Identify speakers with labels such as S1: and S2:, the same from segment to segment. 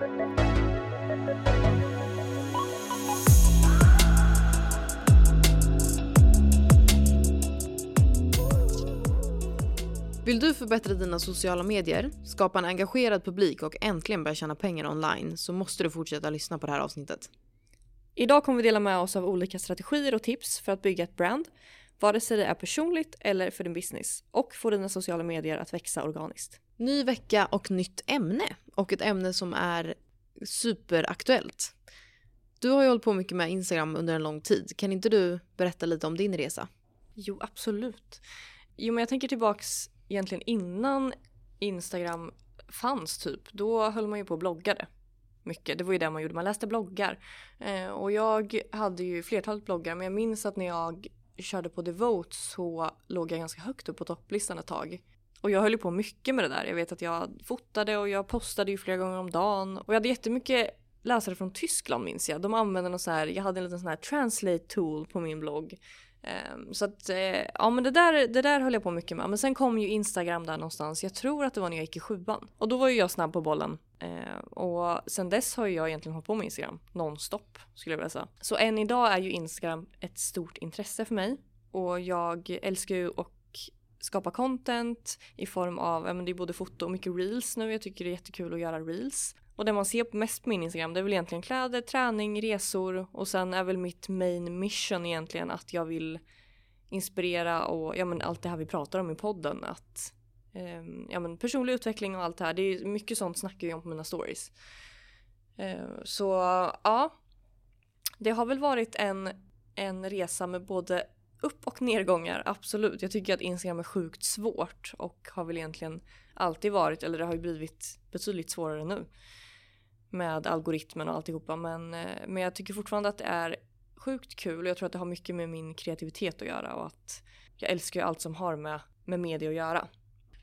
S1: Vill du förbättra dina sociala medier, skapa en engagerad publik och äntligen börja tjäna pengar online så måste du fortsätta lyssna på det här avsnittet.
S2: Idag kommer vi dela med oss av olika strategier och tips för att bygga ett brand, vare sig det är personligt eller för din business och få dina sociala medier att växa organiskt.
S1: Ny vecka och nytt ämne och ett ämne som är superaktuellt. Du har ju hållit på mycket med Instagram under en lång tid. Kan inte du berätta lite om din resa?
S2: Jo, absolut. Jo, men jag tänker tillbaks egentligen innan Instagram fanns typ. Då höll man ju på och bloggade mycket. Det var ju det man gjorde, man läste bloggar. Eh, och jag hade ju flertalet bloggar men jag minns att när jag körde på Devote så låg jag ganska högt upp på topplistan ett tag. Och jag höll ju på mycket med det där. Jag vet att jag fotade och jag postade ju flera gånger om dagen. Och jag hade jättemycket läsare från Tyskland minns jag. De använde någon så här, jag hade en liten sån här translate tool på min blogg. Um, så att, uh, ja men det där, det där höll jag på mycket med. Men sen kom ju Instagram där någonstans, jag tror att det var när jag gick i sjuan. Och då var ju jag snabb på bollen. Uh, och sen dess har jag egentligen hållit på med Instagram nonstop skulle jag vilja säga. Så än idag är ju Instagram ett stort intresse för mig. Och jag älskar ju att skapa content i form av, ja men det är både foto och mycket reels nu. Jag tycker det är jättekul att göra reels. Och det man ser mest på min Instagram det är väl egentligen kläder, träning, resor och sen är väl mitt main mission egentligen att jag vill inspirera och ja men allt det här vi pratar om i podden att eh, ja men personlig utveckling och allt det här. Det är mycket sånt snackar jag om på mina stories. Eh, så ja, det har väl varit en, en resa med både upp och nedgångar, absolut. Jag tycker att Instagram är sjukt svårt och har väl egentligen alltid varit, eller det har ju blivit betydligt svårare nu med algoritmen och alltihopa. Men, eh, men jag tycker fortfarande att det är sjukt kul och jag tror att det har mycket med min kreativitet att göra och att jag älskar ju allt som har med, med media att göra.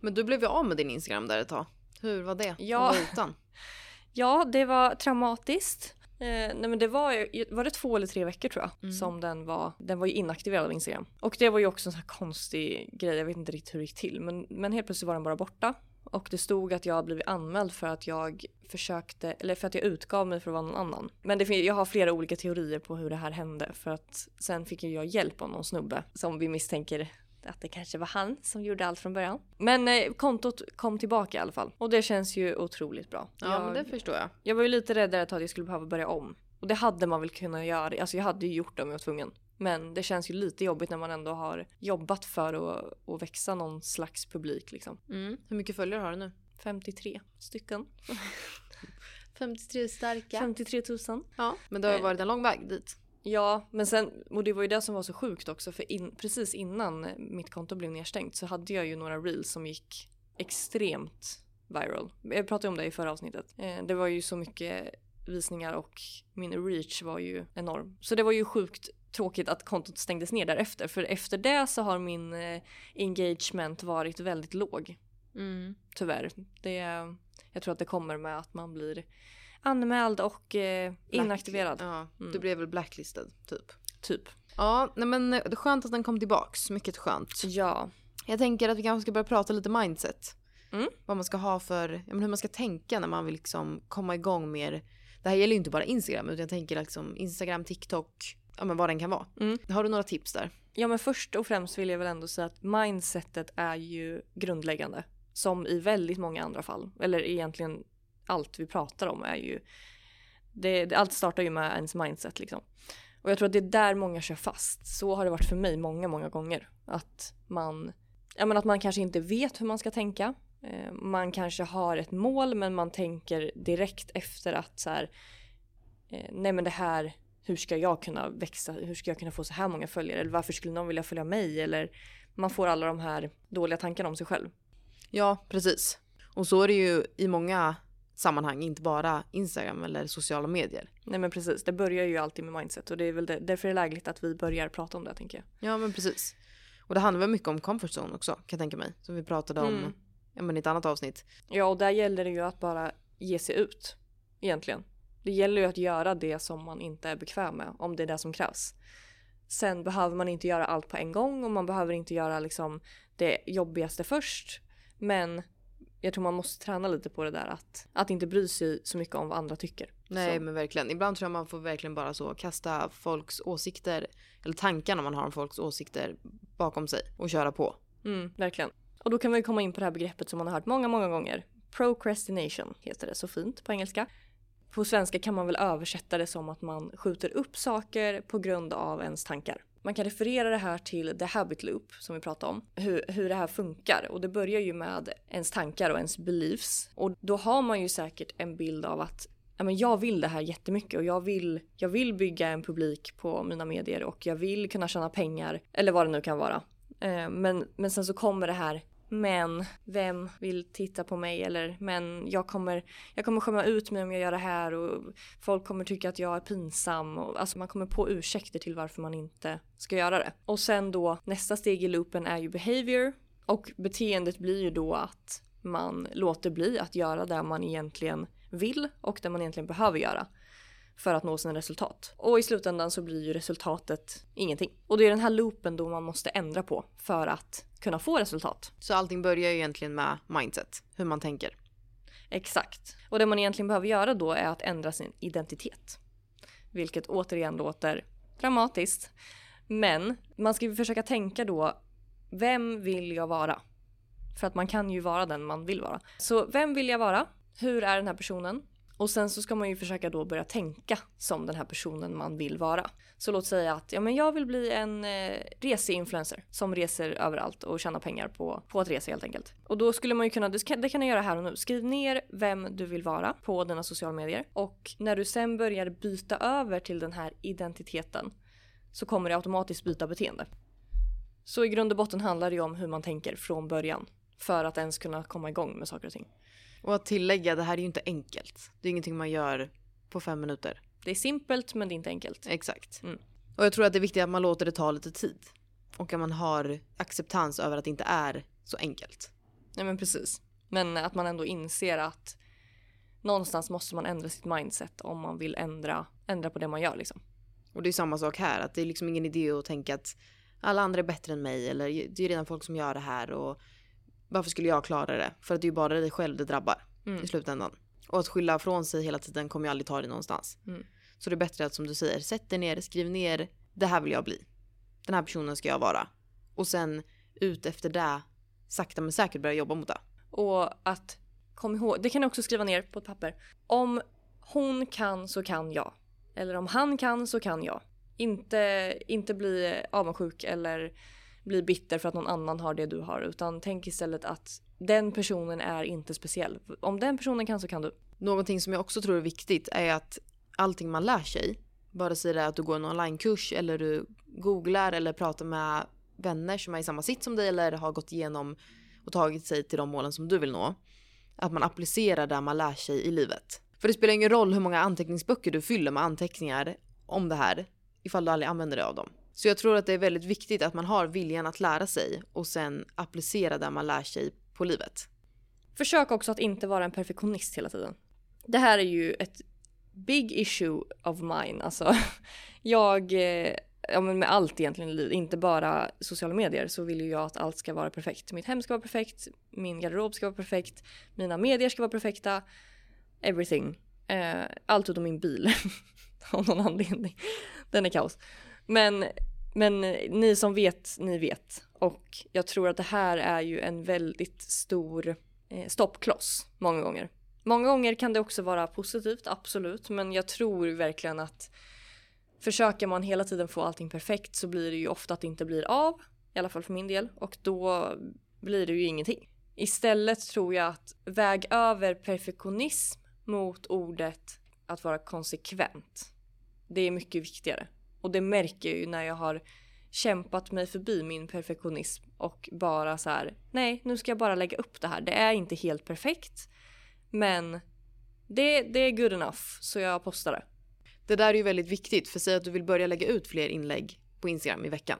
S1: Men du blev ju av med din Instagram där ett tag. Hur var det? Ja, utan?
S2: ja det var traumatiskt. Eh, nej men det var, var det två eller tre veckor tror jag mm. som den var, den var ju inaktiverad av Instagram. Och det var ju också en sån här konstig grej, jag vet inte riktigt hur det gick till men, men helt plötsligt var den bara borta. Och det stod att jag hade blivit anmäld för att jag försökte, eller för att jag utgav mig för att vara någon annan. Men det, jag har flera olika teorier på hur det här hände för att sen fick jag hjälp av någon snubbe som vi misstänker att det kanske var han som gjorde allt från början. Men eh, kontot kom tillbaka i alla fall och det känns ju otroligt bra.
S1: Ja jag, men det förstår jag.
S2: Jag var ju lite rädd att jag skulle behöva börja om. Och det hade man väl kunnat göra, alltså jag hade ju gjort det om jag var tvungen. Men det känns ju lite jobbigt när man ändå har jobbat för att, att växa någon slags publik liksom.
S1: Mm. Hur mycket följare har du nu?
S2: 53 stycken.
S1: 53 starka.
S2: 53 000.
S1: Ja, men det har ju varit en lång väg dit.
S2: Ja, men sen, och det var ju det som var så sjukt också för in, precis innan mitt konto blev nedstängt så hade jag ju några reels som gick extremt viral. Jag pratade om det i förra avsnittet. Eh, det var ju så mycket visningar och min reach var ju enorm. Så det var ju sjukt tråkigt att kontot stängdes ner därefter för efter det så har min eh, engagement varit väldigt låg. Mm. Tyvärr. Det, jag tror att det kommer med att man blir anmäld och eh, inaktiverad.
S1: Ja, mm. Du blev väl blacklisted typ?
S2: Typ.
S1: Ja, nej men det är skönt att den kom tillbaks. Mycket skönt.
S2: Ja.
S1: Jag tänker att vi kanske ska börja prata lite mindset. Mm. Vad man ska ha för, men hur man ska tänka när man vill liksom komma igång mer. Det här gäller ju inte bara Instagram utan jag tänker liksom Instagram, TikTok, ja men vad den kan vara. Mm. Har du några tips där?
S2: Ja men först och främst vill jag väl ändå säga att mindsetet är ju grundläggande. Som i väldigt många andra fall. Eller egentligen allt vi pratar om är ju det, allt startar ju med ens mindset liksom. Och jag tror att det är där många kör fast. Så har det varit för mig många, många gånger. Att man, ja men att man kanske inte vet hur man ska tänka. Eh, man kanske har ett mål men man tänker direkt efter att så här, eh, nej men det här, hur ska jag kunna växa? Hur ska jag kunna få så här många följare? Eller varför skulle någon vilja följa mig? Eller man får alla de här dåliga tankarna om sig själv.
S1: Ja, precis. Och så är det ju i många sammanhang, inte bara Instagram eller sociala medier.
S2: Nej men precis, det börjar ju alltid med mindset och det är väl det, därför är det lägligt att vi börjar prata om det tänker jag.
S1: Ja men precis. Och det handlar väl mycket om comfort zone också kan jag tänka mig. Som vi pratade om mm. ja, men i ett annat avsnitt.
S2: Ja och där gäller det ju att bara ge sig ut egentligen. Det gäller ju att göra det som man inte är bekväm med om det är det som krävs. Sen behöver man inte göra allt på en gång och man behöver inte göra liksom det jobbigaste först. Men jag tror man måste träna lite på det där att, att inte bry sig så mycket om vad andra tycker.
S1: Nej
S2: så.
S1: men verkligen. Ibland tror jag man får verkligen bara så kasta folks åsikter eller tankarna man har om folks åsikter bakom sig och köra på.
S2: Mm, verkligen. Och då kan vi komma in på det här begreppet som man har hört många, många gånger. Procrastination heter det så fint på engelska. På svenska kan man väl översätta det som att man skjuter upp saker på grund av ens tankar. Man kan referera det här till the habit loop som vi pratade om. Hur, hur det här funkar. Och det börjar ju med ens tankar och ens beliefs. Och då har man ju säkert en bild av att ja, men jag vill det här jättemycket och jag vill, jag vill bygga en publik på mina medier och jag vill kunna tjäna pengar. Eller vad det nu kan vara. Eh, men, men sen så kommer det här men vem vill titta på mig? Eller men jag kommer, jag kommer skämma ut mig om jag gör det här och folk kommer tycka att jag är pinsam och alltså man kommer på ursäkter till varför man inte ska göra det. Och sen då nästa steg i loopen är ju behavior. Och beteendet blir ju då att man låter bli att göra det man egentligen vill och det man egentligen behöver göra för att nå sina resultat. Och i slutändan så blir ju resultatet ingenting. Och det är den här loopen då man måste ändra på för att kunna få resultat.
S1: Så allting börjar ju egentligen med mindset, hur man tänker.
S2: Exakt. Och det man egentligen behöver göra då är att ändra sin identitet. Vilket återigen låter dramatiskt. Men man ska ju försöka tänka då, vem vill jag vara? För att man kan ju vara den man vill vara. Så vem vill jag vara? Hur är den här personen? Och sen så ska man ju försöka då börja tänka som den här personen man vill vara. Så låt säga att ja, men jag vill bli en eh, reseinfluencer som reser överallt och tjänar pengar på, på att resa helt enkelt. Och då skulle man ju kunna, det kan, det kan du göra här och nu, skriv ner vem du vill vara på dina sociala medier och när du sen börjar byta över till den här identiteten så kommer det automatiskt byta beteende. Så i grund och botten handlar det ju om hur man tänker från början för att ens kunna komma igång med saker och ting.
S1: Och att tillägga, det här är ju inte enkelt. Det är ingenting man gör på fem minuter.
S2: Det är simpelt men det är inte enkelt.
S1: Exakt.
S2: Mm.
S1: Och jag tror att det är viktigt att man låter det ta lite tid. Och att man har acceptans över att det inte är så enkelt.
S2: Nej men precis. Men att man ändå inser att någonstans måste man ändra sitt mindset om man vill ändra, ändra på det man gör liksom.
S1: Och det är samma sak här, att det är liksom ingen idé att tänka att alla andra är bättre än mig eller det är redan folk som gör det här och varför skulle jag klara det? För att det är ju bara dig själv det drabbar
S2: Mm.
S1: i slutändan. Och att skylla från sig hela tiden kommer ju aldrig ta dig någonstans.
S2: Mm.
S1: Så det är bättre att som du säger, sätt dig ner, skriv ner, det här vill jag bli. Den här personen ska jag vara. Och sen ut efter det, sakta men säkert börja jobba mot det.
S2: Och att kom ihåg, det kan du också skriva ner på ett papper. Om hon kan så kan jag. Eller om han kan så kan jag. Inte, inte bli avundsjuk eller bli bitter för att någon annan har det du har. Utan tänk istället att den personen är inte speciell. Om den personen kan så kan du.
S1: Någonting som jag också tror är viktigt är att allting man lär sig, vare sig det är att du går en onlinekurs eller du googlar eller pratar med vänner som är i samma sitt som dig eller har gått igenom och tagit sig till de målen som du vill nå. Att man applicerar det man lär sig i livet. För det spelar ingen roll hur många anteckningsböcker du fyller med anteckningar om det här ifall du aldrig använder dig av dem. Så jag tror att det är väldigt viktigt att man har viljan att lära sig och sen applicera det man lär sig på livet.
S2: Försök också att inte vara en perfektionist hela tiden. Det här är ju ett big issue of mine. Alltså, jag, eh, ja men med allt egentligen i livet, inte bara sociala medier, så vill ju jag att allt ska vara perfekt. Mitt hem ska vara perfekt, min garderob ska vara perfekt, mina medier ska vara perfekta, everything. Eh, allt utom min bil. Av någon anledning. Den är kaos. Men, men ni som vet, ni vet. Och jag tror att det här är ju en väldigt stor eh, stoppkloss många gånger. Många gånger kan det också vara positivt, absolut. Men jag tror verkligen att försöker man hela tiden få allting perfekt så blir det ju ofta att det inte blir av. I alla fall för min del. Och då blir det ju ingenting. Istället tror jag att väg över perfektionism mot ordet att vara konsekvent. Det är mycket viktigare. Och det märker jag ju när jag har kämpat mig förbi min perfektionism och bara så här, nej nu ska jag bara lägga upp det här. Det är inte helt perfekt. Men det, det är good enough så jag postar det.
S1: Det där är ju väldigt viktigt för säg att du vill börja lägga ut fler inlägg på Instagram i veckan.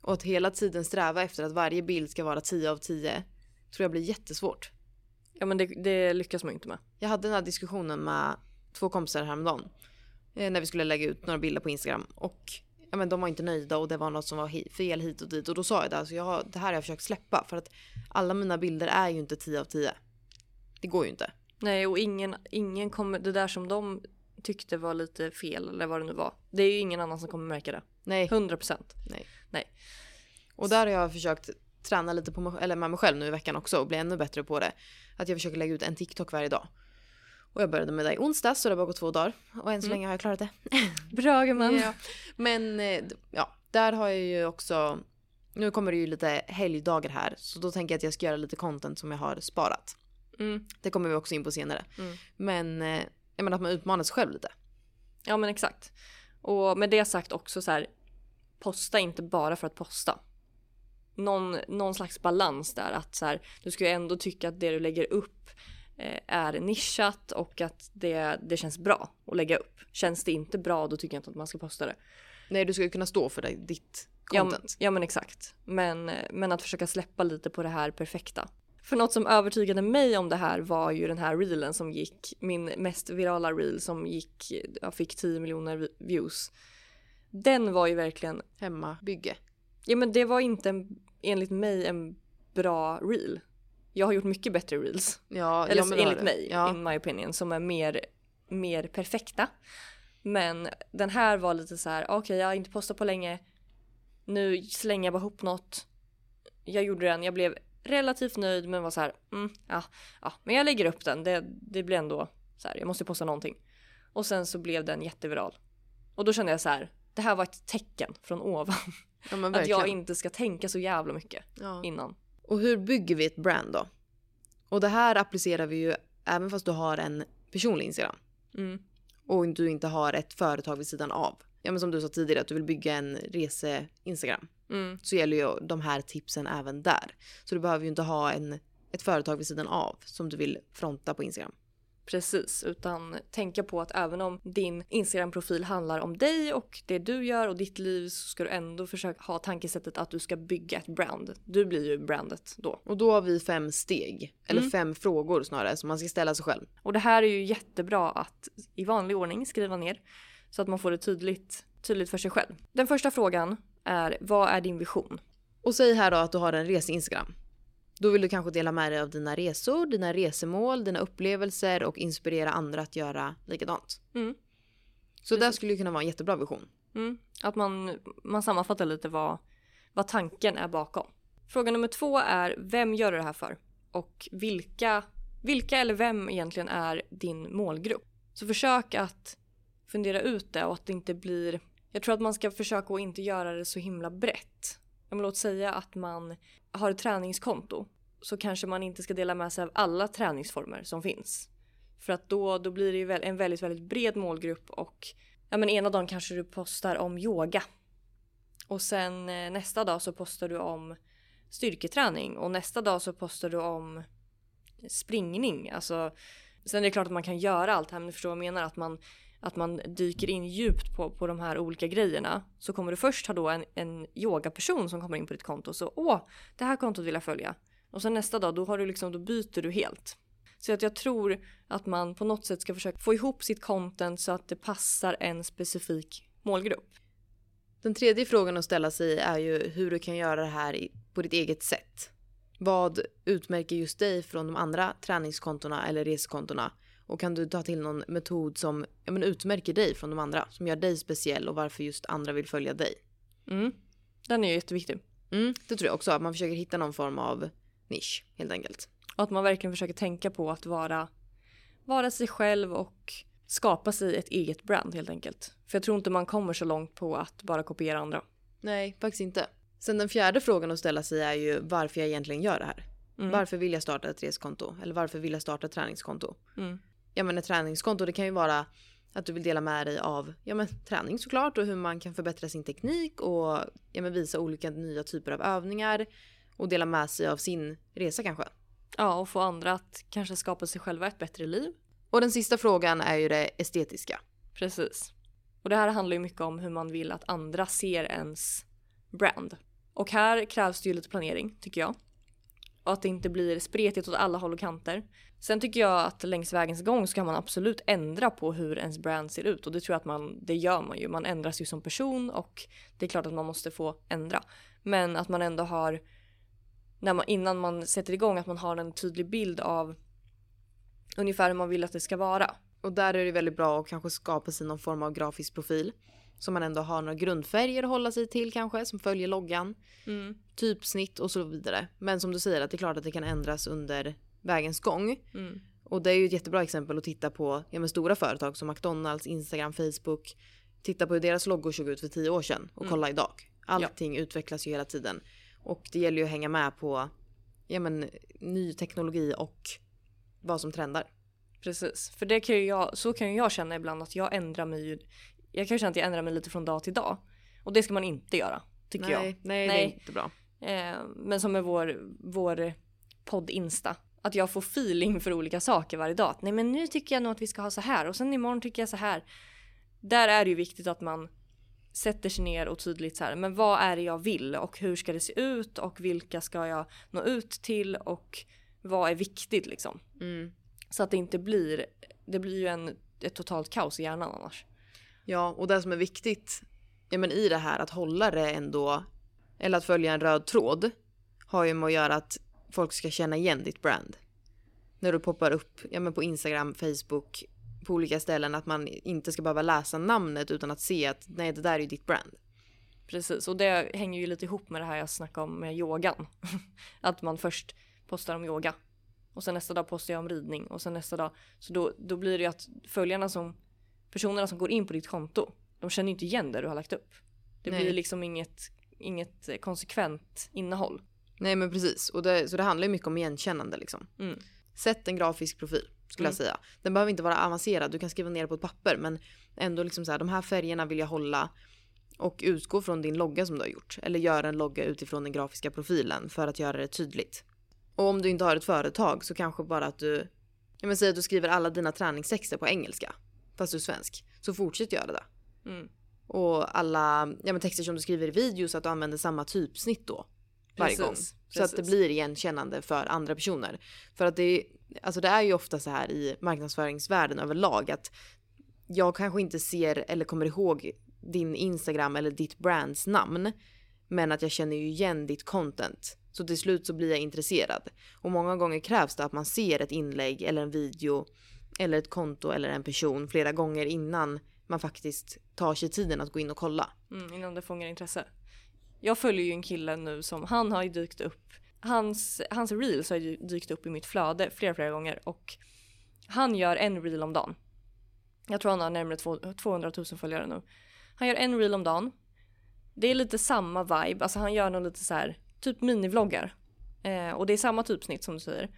S1: Och att hela tiden sträva efter att varje bild ska vara 10 av 10 tror jag blir jättesvårt.
S2: Ja men det, det lyckas man ju inte med.
S1: Jag hade den här diskussionen med två kompisar häromdagen. Eh, när vi skulle lägga ut några bilder på Instagram. Och ja, men de var inte nöjda och det var något som var fel hit och dit. Och då sa jag det, alltså jag har, det här har jag försökt släppa för att alla mina bilder är ju inte 10 av 10. Det går ju inte.
S2: Nej och ingen, ingen kommer, det där som de tyckte var lite fel eller vad det nu var. Det är ju ingen annan som kommer märka det.
S1: Nej.
S2: 100%.
S1: Nej.
S2: Nej.
S1: Och där har jag försökt träna lite på mig, eller med mig själv nu i veckan också och bli ännu bättre på det. Att jag försöker lägga ut en TikTok varje dag. Och jag började med det i onsdags så det har bara gått två dagar. Och än så
S2: Mm.
S1: länge har jag klarat det.
S2: Bra gumman.
S1: Ja. Men eh, ja, där har jag ju också... Nu kommer det ju lite helgdagar här så då tänker jag att jag ska göra lite content som jag har sparat.
S2: Mm.
S1: Det kommer vi också in på senare.
S2: Mm.
S1: Men eh, jag menar att man utmanar sig själv lite.
S2: Ja men exakt. Och med det sagt också så här. Posta inte bara för att posta. Någon, någon slags balans där att så här, du ska ju ändå tycka att det du lägger upp är nischat och att det, det känns bra att lägga upp. Känns det inte bra då tycker jag inte att man ska posta det.
S1: Nej, du ska ju kunna stå för dig, ditt
S2: Ja,
S1: content.
S2: ja men exakt. Men, men att försöka släppa lite på det här perfekta. För något som övertygade mig om det här var ju den här reelen som gick, min mest virala reel som gick, jag fick 10 miljoner vi- views. Den var ju verkligen,
S1: Hemmabygge.
S2: ja men det var inte en, enligt mig en bra reel. Jag har gjort mycket bättre reels.
S1: Ja,
S2: Eller
S1: ja,
S2: enligt mig,
S1: Ja.
S2: in my opinion, som är mer, mer perfekta. Men den här var lite så här: okej jag har inte postat på länge. Nu slänger jag bara ihop något. Jag gjorde den, jag blev relativt nöjd men var så här, mm, ja, ja, men jag lägger upp den. Det, det blir ändå så här, jag måste posta någonting. Och sen så blev den jätteviral. Och då kände jag så här, det här var ett tecken från ovan.
S1: ja,
S2: Att jag inte ska tänka så jävla mycket
S1: ja.
S2: innan.
S1: Och hur bygger vi ett brand då? Och det här applicerar vi ju även fast du har en personlig Instagram.
S2: Mm.
S1: och du inte har ett företag vid sidan av. Ja men som du sa tidigare att du vill bygga en rese-instagram.
S2: Mm.
S1: Så gäller ju de här tipsen även där. Så du behöver ju inte ha en, ett företag vid sidan av som du vill fronta på Instagram.
S2: Precis, utan tänka på att även om din Instagram-profil handlar om dig och det du gör och ditt liv så ska du ändå försöka ha tankesättet att du ska bygga ett brand. Du blir ju brandet då.
S1: Och då har vi fem steg, eller
S2: Mm.
S1: fem frågor snarare, som man ska ställa sig själv.
S2: Och det här är ju jättebra att i vanlig ordning skriva ner så att man får det tydligt, tydligt för sig själv. Den första frågan är vad är din vision?
S1: Och säg här då att du har en rese-instagram. Då vill du kanske dela med dig av dina resor, dina resemål, dina upplevelser och inspirera andra att göra likadant.
S2: Mm.
S1: Så det skulle ju kunna vara en jättebra vision.
S2: Mm. Att man, man sammanfattar lite vad, vad tanken är bakom. Fråga nummer två är vem gör du det här för? Och vilka, vilka eller vem egentligen är din målgrupp? Så försök att fundera ut det och att det inte blir... Jag tror att man ska försöka att inte göra det så himla brett. Men låt säga att man har ett träningskonto så kanske man inte ska dela med sig av alla träningsformer som finns. För att då, då blir det ju en väldigt, väldigt bred målgrupp och ja men ena dagen kanske du postar om yoga. Och sen eh, nästa dag så postar du om styrketräning och nästa dag så postar du om springning. Alltså, sen är det klart att man kan göra allt här men du förstår vad jag menar att man, att man dyker in djupt på, på de här olika grejerna. Så kommer du först ha då en, en yogaperson som kommer in på ditt konto så åh, det här kontot vill jag följa. Och sen nästa dag då, har du liksom, då byter du helt. Så att jag tror att man på något sätt ska försöka få ihop sitt content så att det passar en specifik målgrupp.
S1: Den tredje frågan att ställa sig är ju hur du kan göra det här på ditt eget sätt. Vad utmärker just dig från de andra träningskontona eller reskontona? Och kan du ta till någon metod som ja, men utmärker dig från de andra? Som gör dig speciell och varför just andra vill följa dig?
S2: Mm. Den är ju jätteviktig.
S1: Mm, det tror jag också, att man försöker hitta någon form av nisch helt enkelt.
S2: Och att man verkligen försöker tänka på att vara, vara sig själv och skapa sig ett eget brand helt enkelt. För jag tror inte man kommer så långt på att bara kopiera andra.
S1: Nej, faktiskt inte. Sen den fjärde frågan att ställa sig är ju varför jag egentligen gör det här.
S2: Mm.
S1: Varför vill jag starta ett reskonto? Eller varför vill jag starta ett träningskonto?
S2: Mm.
S1: Ja men ett träningskonto det kan ju vara att du vill dela med dig av ja men träning såklart och hur man kan förbättra sin teknik och ja men visa olika nya typer av övningar och dela med sig av sin resa kanske.
S2: Ja, och få andra att kanske skapa sig själva ett bättre liv.
S1: Och den sista frågan är ju det estetiska.
S2: Precis. Och det här handlar ju mycket om hur man vill att andra ser ens brand. Och här krävs det ju lite planering tycker jag och att det inte blir spretigt åt alla håll och kanter. Sen tycker jag att längs vägens gång ska man absolut ändra på hur ens brand ser ut och det tror jag att man, det gör man ju. Man ändras ju som person och det är klart att man måste få ändra. Men att man ändå har, när man, innan man sätter igång, att man har en tydlig bild av ungefär hur man vill att det ska vara.
S1: Och där är det väldigt bra att kanske skapa sig någon form av grafisk profil. Så man ändå har några grundfärger att hålla sig till kanske som följer loggan.
S2: Mm.
S1: Typsnitt och så vidare. Men som du säger att det är klart att det kan ändras under vägens gång.
S2: Mm.
S1: Och det är ju ett jättebra exempel att titta på ja, stora företag som McDonalds, Instagram, Facebook. Titta på hur deras loggor såg ut för tio år sedan och
S2: Mm.
S1: kolla idag. Allting utvecklas ju hela tiden. Och det gäller ju att hänga med på ja, men, ny teknologi och vad som trendar.
S2: Precis, för det kan ju jag, så kan jag känna ibland att jag ändrar mig ju. Jag kan ju känna att jag ändrar mig lite från dag till dag. Och det ska man inte göra, tycker
S1: nej,
S2: jag.
S1: nej, det är
S2: Nej.
S1: inte bra.
S2: Eh, men som med vår, vår podd Insta. Att jag får feeling för olika saker varje dag. Att, Nej men nu tycker jag nog att vi ska ha så här och sen imorgon tycker jag så här. Där är det ju viktigt att man sätter sig ner och tydligt så här. Men vad är det jag vill och hur ska det se ut och vilka ska jag nå ut till och vad är viktigt liksom.
S1: Mm.
S2: Så att det inte blir, det blir ju en, ett totalt kaos i hjärnan annars.
S1: Ja, och det som är viktigt ja, men i det här att hålla det ändå, eller att följa en röd tråd, har ju med att göra att folk ska känna igen ditt brand. När du poppar upp ja, men på Instagram, Facebook, på olika ställen, att man inte ska behöva läsa namnet utan att se att nej, det där är ju ditt brand.
S2: Precis, och det hänger ju lite ihop med det här jag snackade om med yogan. att man först postar om yoga och sen nästa dag postar jag om ridning och sen nästa dag. Så då, då blir det ju att följarna som, personerna som går in på ditt konto, de känner inte igen det du har lagt upp. Det
S1: Nej.
S2: blir liksom inget, inget konsekvent innehåll.
S1: Nej, men precis. Och det, så det handlar ju mycket om igenkännande liksom.
S2: Mm.
S1: Sätt en grafisk profil skulle
S2: Mm.
S1: jag säga. Den behöver inte vara avancerad, du kan skriva ner det på ett papper men ändå liksom så här, de här färgerna vill jag hålla och utgå från din logga som du har gjort. Eller göra en logga utifrån den grafiska profilen för att göra det tydligt. Och om du inte har ett företag så kanske bara att du, jag menar säg att du skriver alla dina träningstexter på engelska fast du är svensk. Så fortsätt göra det.
S2: Mm.
S1: Och alla ja, men texter som du skriver i videos att du använder samma typsnitt då. Varje
S2: Precis,
S1: gång. Så att det
S2: precis.
S1: blir igenkännande för andra personer. För att det, är- alltså det är ju ofta så här i marknadsföringsvärlden överlag att jag kanske inte ser eller kommer ihåg din Instagram eller ditt brands namn. Men att jag känner ju igen ditt content. Så till slut så blir jag intresserad. Och många gånger krävs det att man ser ett inlägg eller en video eller ett konto eller en person flera gånger innan man faktiskt tar sig tiden att gå in och kolla.
S2: Mm, innan det fångar intresse. Jag följer ju en kille nu som, han har ju dykt upp, hans, hans reels har ju dykt upp i mitt flöde flera flera gånger och han gör en reel om dagen. Jag tror han har närmare 200 000 följare nu. Han gör en reel om dagen. Det är lite samma vibe, alltså han gör nog lite så här, typ minivloggar. Eh, och det är samma typsnitt som du säger.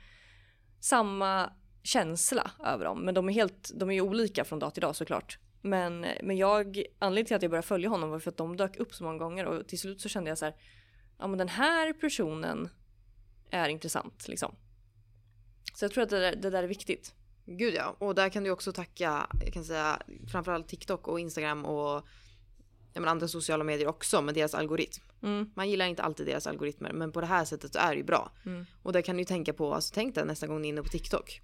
S2: Samma känsla över dem, men de är helt, de är ju olika från dag till dag såklart. Men, men jag, anledningen till att jag började följa honom var för att de dök upp så många gånger och till slut så kände jag så här, ja men den här personen är intressant liksom. Så jag tror att det där, det där är viktigt.
S1: Gud ja, och där kan du också tacka, jag kan säga framförallt TikTok och Instagram och men andra sociala medier också med deras algoritm.
S2: Mm.
S1: Man gillar inte alltid deras algoritmer men på det här sättet så är det ju bra.
S2: Mm.
S1: Och det kan du ju tänka på, alltså tänk dig nästa gång ni är inne på TikTok.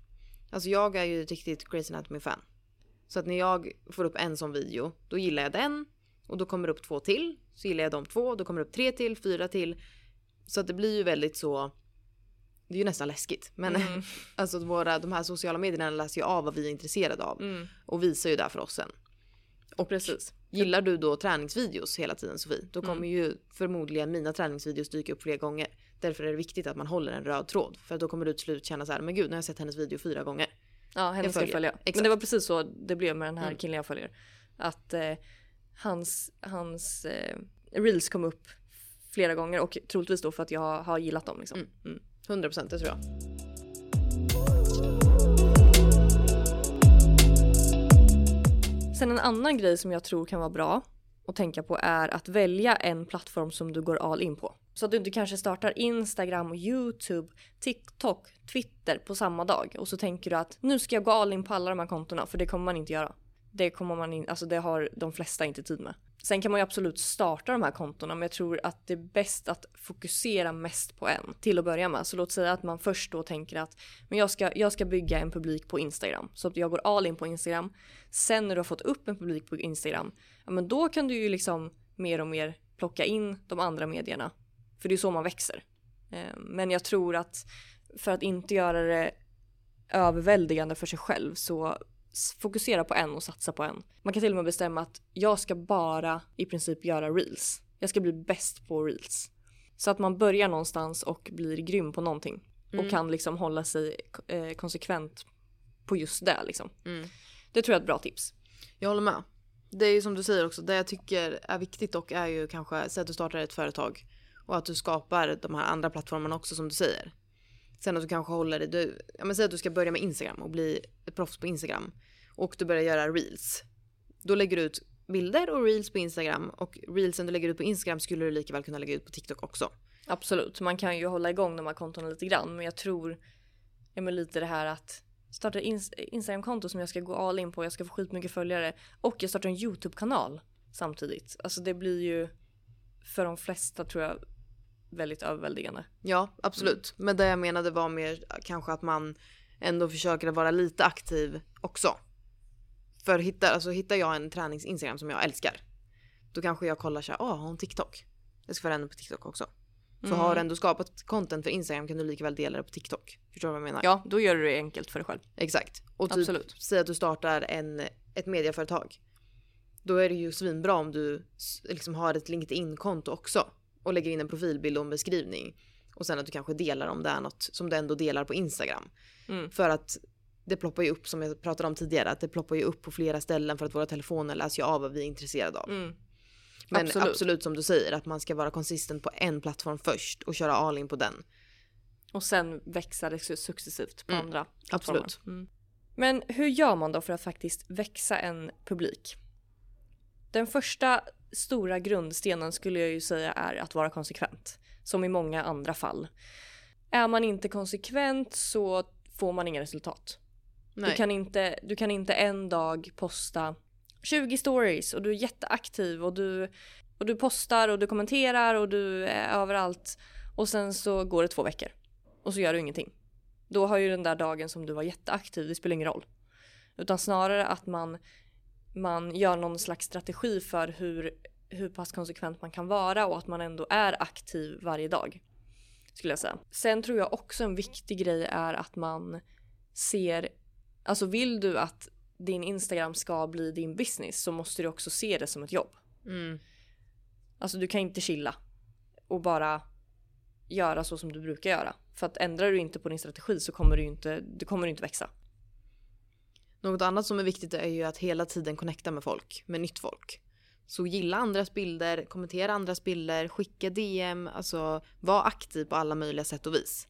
S1: Alltså jag är ju ett riktigt Grey's Anatomy-fan. Så att när jag får upp en sån video, då gillar jag den. Och då kommer det upp två till. Så gillar jag de två, då kommer det upp tre till, fyra till. Så att det blir ju väldigt så... Det är ju nästan läskigt. Men
S2: Mm.
S1: alltså våra, de här sociala medierna läser ju av vad vi är intresserade av.
S2: Mm.
S1: Och visar ju där för oss sen. Och
S2: Precis.
S1: gillar du då träningsvideos hela tiden Sofie, då kommer
S2: Mm.
S1: ju förmodligen mina träningsvideos dyka upp fler gånger. Därför är det viktigt att man håller en röd tråd. För då kommer du till slut känna så här, men gud nu har jag sett hennes video fyra gånger.
S2: Ja, henne ska jag följa.
S1: Exakt.
S2: Men det var precis så det blev med den här
S1: Mm.
S2: killen jag följer. Att eh, hans, hans eh, reels kom upp flera gånger och troligtvis då för att jag har gillat dem liksom.
S1: Mm.
S2: Mm.
S1: 100% det tror jag.
S2: Sen en annan grej som jag tror kan vara bra att tänka på är att välja en plattform som du går all in på. Så att du inte kanske startar Instagram, YouTube, TikTok, Twitter på samma dag och så tänker du att nu ska jag gå all in på alla de här kontona för det kommer man inte göra. Det kommer man in, alltså det har de flesta inte tid med. Sen kan man ju absolut starta de här kontona men jag tror att det är bäst att fokusera mest på en till att börja med. Så låt säga att man först då tänker att men jag, ska, jag ska bygga en publik på Instagram. Så att jag går all in på Instagram. Sen när du har fått upp en publik på Instagram, ja men då kan du ju liksom mer och mer plocka in de andra medierna. För det är så man växer. Eh, men jag tror att för att inte göra det överväldigande för sig själv så fokusera på en och satsa på en. Man kan till och med bestämma att jag ska bara i princip göra reels. Jag ska bli bäst på reels. Så att man börjar någonstans och blir grym på någonting. Mm. Och kan liksom hålla sig eh, konsekvent på just det liksom. Mm. Det tror jag är ett bra tips.
S1: Jag håller med. Det är ju som du säger också, det jag tycker är viktigt dock är ju kanske, säg att du startar ett företag och att du skapar de här andra plattformarna också som du säger. Sen att du kanske håller dig, du, ja men säg att du ska börja med Instagram och bli ett proffs på Instagram och du börjar göra reels. Då lägger du ut bilder och reels på Instagram och reelsen du lägger ut på Instagram skulle du lika väl kunna lägga ut på TikTok också.
S2: Absolut, man kan ju hålla igång de här kontona lite grann men jag tror ja, men lite det här att starta ett Instagram-konto som jag ska gå all in på, jag ska få skitmycket följare och jag startar en YouTube-kanal samtidigt. Alltså det blir ju för de flesta tror jag väldigt överväldigande.
S1: Ja, absolut. Mm. Men det jag menade var mer kanske att man ändå försöker vara lite aktiv också. För hittar, alltså, hittar jag en tränings-instagram som jag älskar. Då kanske jag kollar såhär, åh har hon TikTok? Jag ska följa henne på TikTok också. För mm. har du ändå skapat content för Instagram kan du lika väl dela det på TikTok. Förstår du vad jag menar?
S2: Ja, då gör du det enkelt för dig själv.
S1: Exakt. Och typ, Absolut. säg att du startar en, ett mediaföretag. Då är det ju svinbra om du liksom har ett LinkedIn-konto också. Och lägger in en profilbild och en beskrivning. Och sen att du kanske delar om det är något som du ändå delar på Instagram. Mm. För att det ploppar ju upp som jag pratade om tidigare, att det ploppar ju upp på flera ställen för att våra telefoner läser ju av vad vi är intresserade av. Mm. Men absolut. absolut. som du säger, att man ska vara konsistent på en plattform först och köra all in på den.
S2: Och sen växa det successivt på mm. andra.
S1: Absolut. Mm.
S2: Men hur gör man då för att faktiskt växa en publik? Den första stora grundstenen skulle jag ju säga är att vara konsekvent. Som i många andra fall. Är man inte konsekvent så får man inga resultat. Du kan, inte, du kan inte en dag posta 20 stories och du är jätteaktiv och du, och du postar och du kommenterar och du är överallt och sen så går det två veckor och så gör du ingenting. Då har ju den där dagen som du var jätteaktiv, det spelar ingen roll. Utan snarare att man, man gör någon slags strategi för hur, hur pass konsekvent man kan vara och att man ändå är aktiv varje dag. Skulle jag säga. Sen tror jag också en viktig grej är att man ser Alltså vill du att din Instagram ska bli din business så måste du också se det som ett jobb. Mm. Alltså du kan inte chilla och bara göra så som du brukar göra. För att ändrar du inte på din strategi så kommer du inte, du kommer inte växa.
S1: Något annat som är viktigt är ju att hela tiden connecta med folk, med nytt folk. Så gilla andras bilder, kommentera andras bilder, skicka DM, alltså var aktiv på alla möjliga sätt och vis.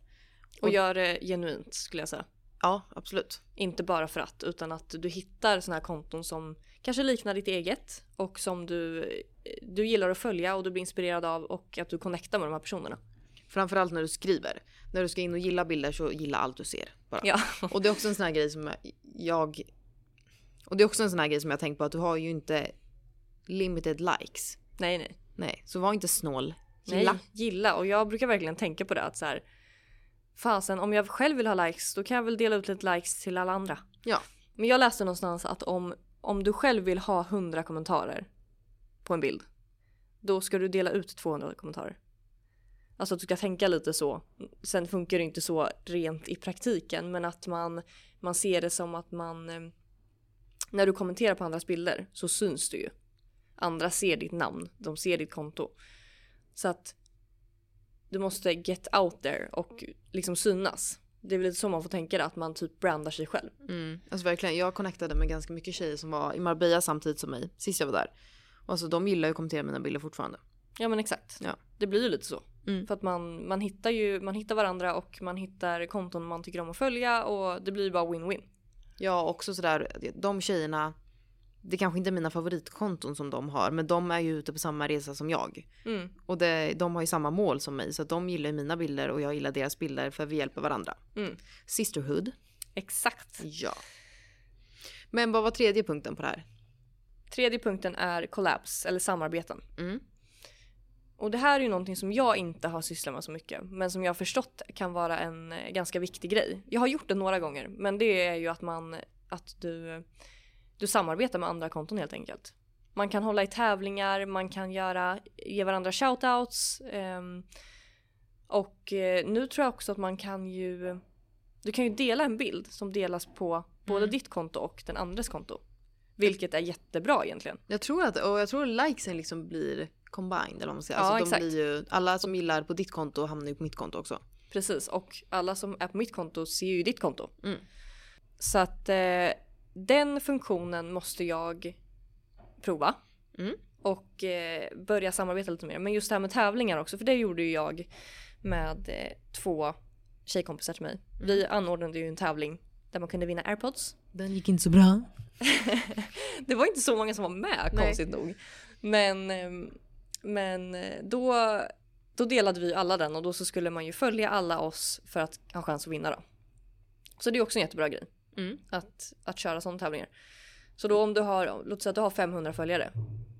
S2: Och, och gör det genuint skulle jag säga.
S1: Ja, absolut.
S2: Inte bara för att, utan att du hittar såna här konton som kanske liknar ditt eget och som du, du gillar att följa och du blir inspirerad av och att du connectar med de här personerna.
S1: Framförallt när du skriver. När du ska in och gilla bilder så gilla allt du ser. Bara. Ja. Och det är också en sån här grej som jag... Och det är också en sån här grej som jag tänkt på att du har ju inte limited likes.
S2: Nej, nej.
S1: Nej, så var inte snål.
S2: Gilla. Nej, gilla. Och jag brukar verkligen tänka på det att så här, fasen om jag själv vill ha likes då kan jag väl dela ut lite likes till alla andra.
S1: Ja.
S2: Men jag läste någonstans att om, om du själv vill ha 100 kommentarer på en bild då ska du dela ut 200 kommentarer. Alltså att du ska tänka lite så. Sen funkar det inte så rent i praktiken men att man, man ser det som att man eh, när du kommenterar på andras bilder så syns du ju. Andra ser ditt namn, de ser ditt konto. Så att du måste get out there och liksom synas. Det är väl lite så man får tänka det, att man typ brandar sig själv.
S1: Mm. Alltså verkligen, jag connectade med ganska mycket tjejer som var i Marbella samtidigt som mig, sist jag var där. Och alltså de gillar ju att kommentera mina bilder fortfarande.
S2: Ja men exakt. Ja. Det blir ju lite så. Mm. För att man, man hittar ju man hittar varandra och man hittar konton man tycker om att följa och det blir bara win-win.
S1: Ja också sådär, de tjejerna det kanske inte är mina favoritkonton som de har men de är ju ute på samma resa som jag. Mm. Och det, de har ju samma mål som mig så att de gillar mina bilder och jag gillar deras bilder för vi hjälper varandra. Mm. Sisterhood.
S2: Exakt.
S1: Ja. Men vad var tredje punkten på det här?
S2: Tredje punkten är collabs eller samarbeten.
S1: Mm.
S2: Och det här är ju någonting som jag inte har sysslat med så mycket men som jag har förstått kan vara en eh, ganska viktig grej. Jag har gjort det några gånger men det är ju att man att du, du samarbetar med andra konton helt enkelt. Man kan hålla i tävlingar, man kan göra, ge varandra shoutouts. Eh, och nu tror jag också att man kan ju du kan ju dela en bild som delas på både
S1: Mm.
S2: ditt konto och den andres konto. Vilket är jättebra egentligen.
S1: Jag tror att, och jag tror likesen liksom blir combined eller vad man säger.
S2: Ja,
S1: alltså, de blir ju, alla som gillar på ditt konto hamnar ju på mitt konto också.
S2: Precis och alla som är på mitt konto ser ju ditt konto.
S1: Mm.
S2: Så att eh, den funktionen måste jag prova.
S1: Mm.
S2: Och eh, börja samarbeta lite mer. Men just det här med tävlingar också för det gjorde ju jag med eh, två tjejkompisar till mig. Vi
S1: Mm.
S2: anordnade ju en tävling där man kunde vinna airpods.
S1: Den gick inte så bra.
S2: Det var inte så många som var med
S1: Nej.
S2: konstigt nog. Men, ehm, men eh, då, då delade vi alla den och då så skulle man ju följa alla oss för att ha chans att vinna då. Så det är också en jättebra grej
S1: Mm.
S2: att, att köra sådana tävlingar. Så då om du har, låt säga att du har 500 följare.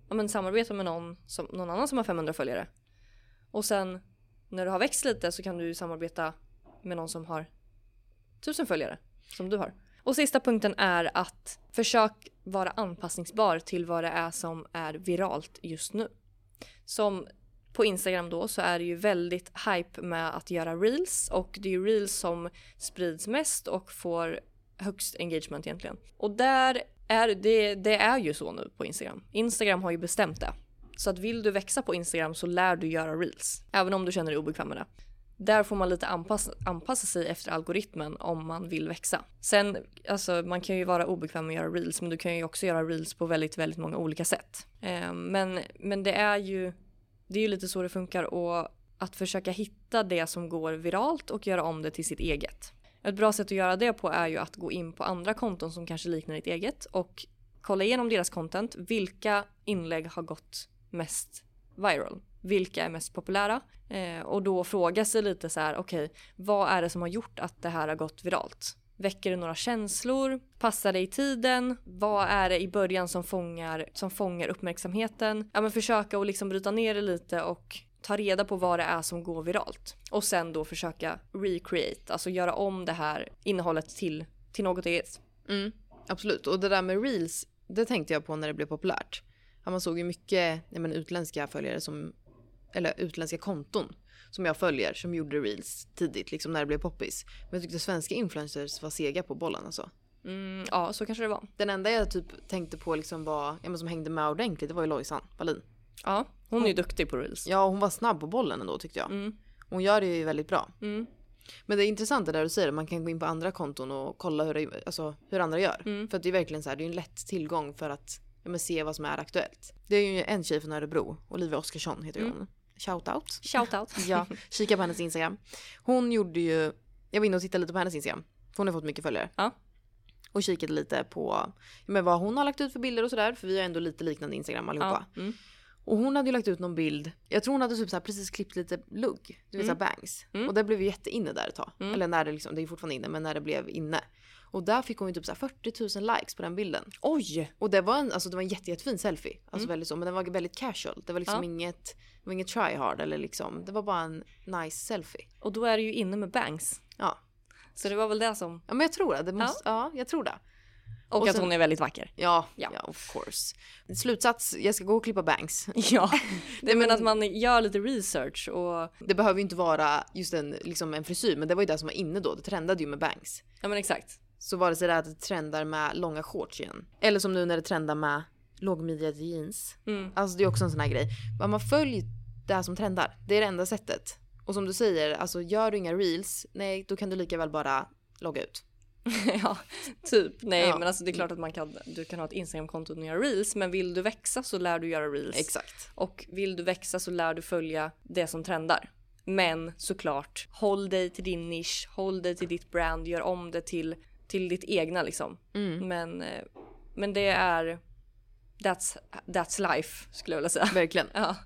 S2: Ja men samarbeta med någon, som, någon annan som har 500 följare. Och sen när du har växt lite så kan du samarbeta med någon som har 1000 följare. Som du har. Och sista punkten är att försök vara anpassningsbar till vad det är som är viralt just nu. Som på Instagram då så är det ju väldigt hype med att göra reels och det är ju reels som sprids mest och får högst engagement egentligen. Och där är det, det är ju så nu på Instagram. Instagram har ju bestämt det. Så att vill du växa på Instagram så lär du göra reels. Även om du känner dig obekväm med det. Där får man lite anpassa, anpassa sig efter algoritmen om man vill växa. Sen, alltså man kan ju vara obekväm med att göra reels men du kan ju också göra reels på väldigt, väldigt många olika sätt. Eh, men, men det är ju, det är ju lite så det funkar och att försöka hitta det som går viralt och göra om det till sitt eget. Ett bra sätt att göra det på är ju att gå in på andra konton som kanske liknar ditt eget och kolla igenom deras content. Vilka inlägg har gått mest viral? Vilka är mest populära? Eh, och då fråga sig lite så här, okej, vad är det som har gjort att det här har gått viralt? Väcker det några känslor? Passar det i tiden? Vad är det i början som fångar, som fångar uppmärksamheten? Ja men försöka att liksom bryta ner det lite och ta reda på vad det är som går viralt. Och sen då försöka recreate, alltså göra om det här innehållet till, till något eget.
S1: Mm, absolut. Och det där med reels, det tänkte jag på när det blev populärt. Man såg ju mycket ja, men, utländska följare som, eller utländska konton som jag följer som gjorde reels tidigt, liksom när det blev poppis. Men jag tyckte svenska influencers var sega på bollen alltså.
S2: Mm, ja, så kanske det var.
S1: Den enda jag typ tänkte på liksom var, ja men som hängde med ordentligt, det var ju Lojsan Wallin.
S2: Ja, hon är ju duktig på reels.
S1: Ja, hon var snabb på bollen ändå tyckte jag.
S2: Mm.
S1: Hon gör det ju väldigt bra.
S2: Mm.
S1: Men det är intressant det där du säger, man kan gå in på andra konton och kolla hur, det, alltså, hur andra gör.
S2: Mm.
S1: För att det är verkligen så här, det är en lätt tillgång för att ja, se vad som är aktuellt. Det är ju en tjej från Örebro, Olivia Oskarsson heter
S2: Mm.
S1: hon. Shoutout.
S2: Shout out.
S1: Ja, kika på hennes Instagram. Hon gjorde ju, jag var inne och tittade lite på hennes Instagram. För hon har fått mycket följare.
S2: Ja.
S1: Och kikade lite på men vad hon har lagt ut för bilder och sådär. För vi har ändå lite liknande Instagram allihopa.
S2: Ja. Mm.
S1: Och hon hade ju lagt ut någon bild. Jag tror hon hade typ så precis klippt lite lugg. Du vet
S2: Mm.
S1: så här bangs.
S2: Mm.
S1: Och det blev ju jätteinne där ett tag.
S2: Mm.
S1: Eller när det liksom, det är ju fortfarande inne, men när det blev inne. Och där fick hon ju typ så här 40 000 likes på den bilden.
S2: Oj!
S1: Och det var en, alltså det var en jätte, jättefin selfie. Alltså
S2: Mm.
S1: väldigt så, men den var väldigt casual. Det var liksom
S2: Ja.
S1: inget, det var inget try hard eller liksom. Det var bara en nice selfie.
S2: Och då är det ju inne med bangs.
S1: Ja.
S2: Så det var väl det som...
S1: Ja men jag tror det. det måste, ja. jag tror det.
S2: Och,
S1: Och
S2: att
S1: sen-
S2: hon är väldigt vacker.
S1: Ja,
S2: Ja.
S1: ja. of course. Slutsats, jag ska gå och klippa bangs.
S2: Ja. Men
S1: men-
S2: att man gör lite research och...
S1: Det behöver ju inte vara just en, liksom en frisyr, men det var ju det som var inne då. Det trendade ju med bangs.
S2: Ja men exakt.
S1: Så var det så där att det trendar med långa shorts igen. Eller som nu när det trendar med lågmidjade jeans.
S2: Mm.
S1: Alltså det är också en sån här grej. Man följer det som trendar. Det är det enda sättet. Och som du säger, alltså gör du inga reels, nej då kan du lika väl bara logga ut.
S2: ja, typ. Nej
S1: Ja.
S2: men alltså det är klart att man kan, du kan ha ett Instagramkonto och göra reels men vill du växa så lär du göra reels.
S1: Exakt.
S2: Och vill du växa så lär du följa det som trendar. Men såklart, håll dig till din nisch, håll dig till ditt brand, gör om det till, till ditt egna liksom.
S1: Mm.
S2: Men, eh, men det är... That's, that's life skulle jag vilja säga.
S1: Verkligen.
S2: Ja.